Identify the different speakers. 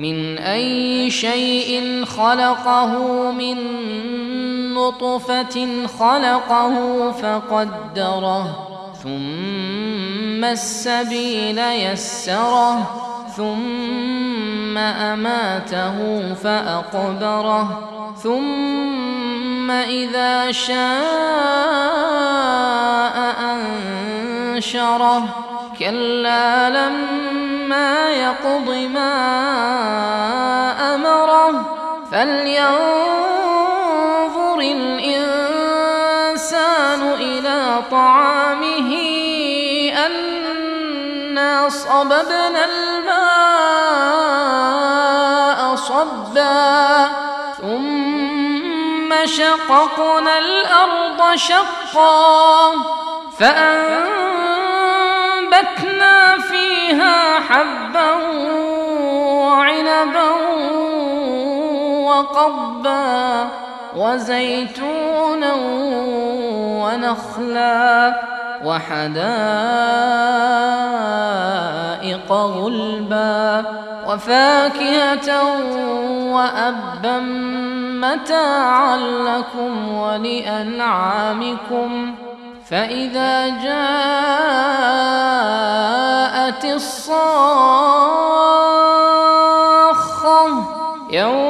Speaker 1: من أي شيء خلقه من نطفة خلقه فقدره ثم السبيل يسره ثم أماته فأقبره ثم إذا شاء أنشره. كلا لما يقض ما فلينظر الإنسان إلى طعامه أنا صببنا الماء صبا ثم شققنا الأرض شقا فأنبتنا فيها حبا وعنبا وقبا وزيتونا ونخلا وحدائق غلبا وفاكهة وأبا متاعا لكم ولأنعامكم فإذا جاءت الصاخة يوم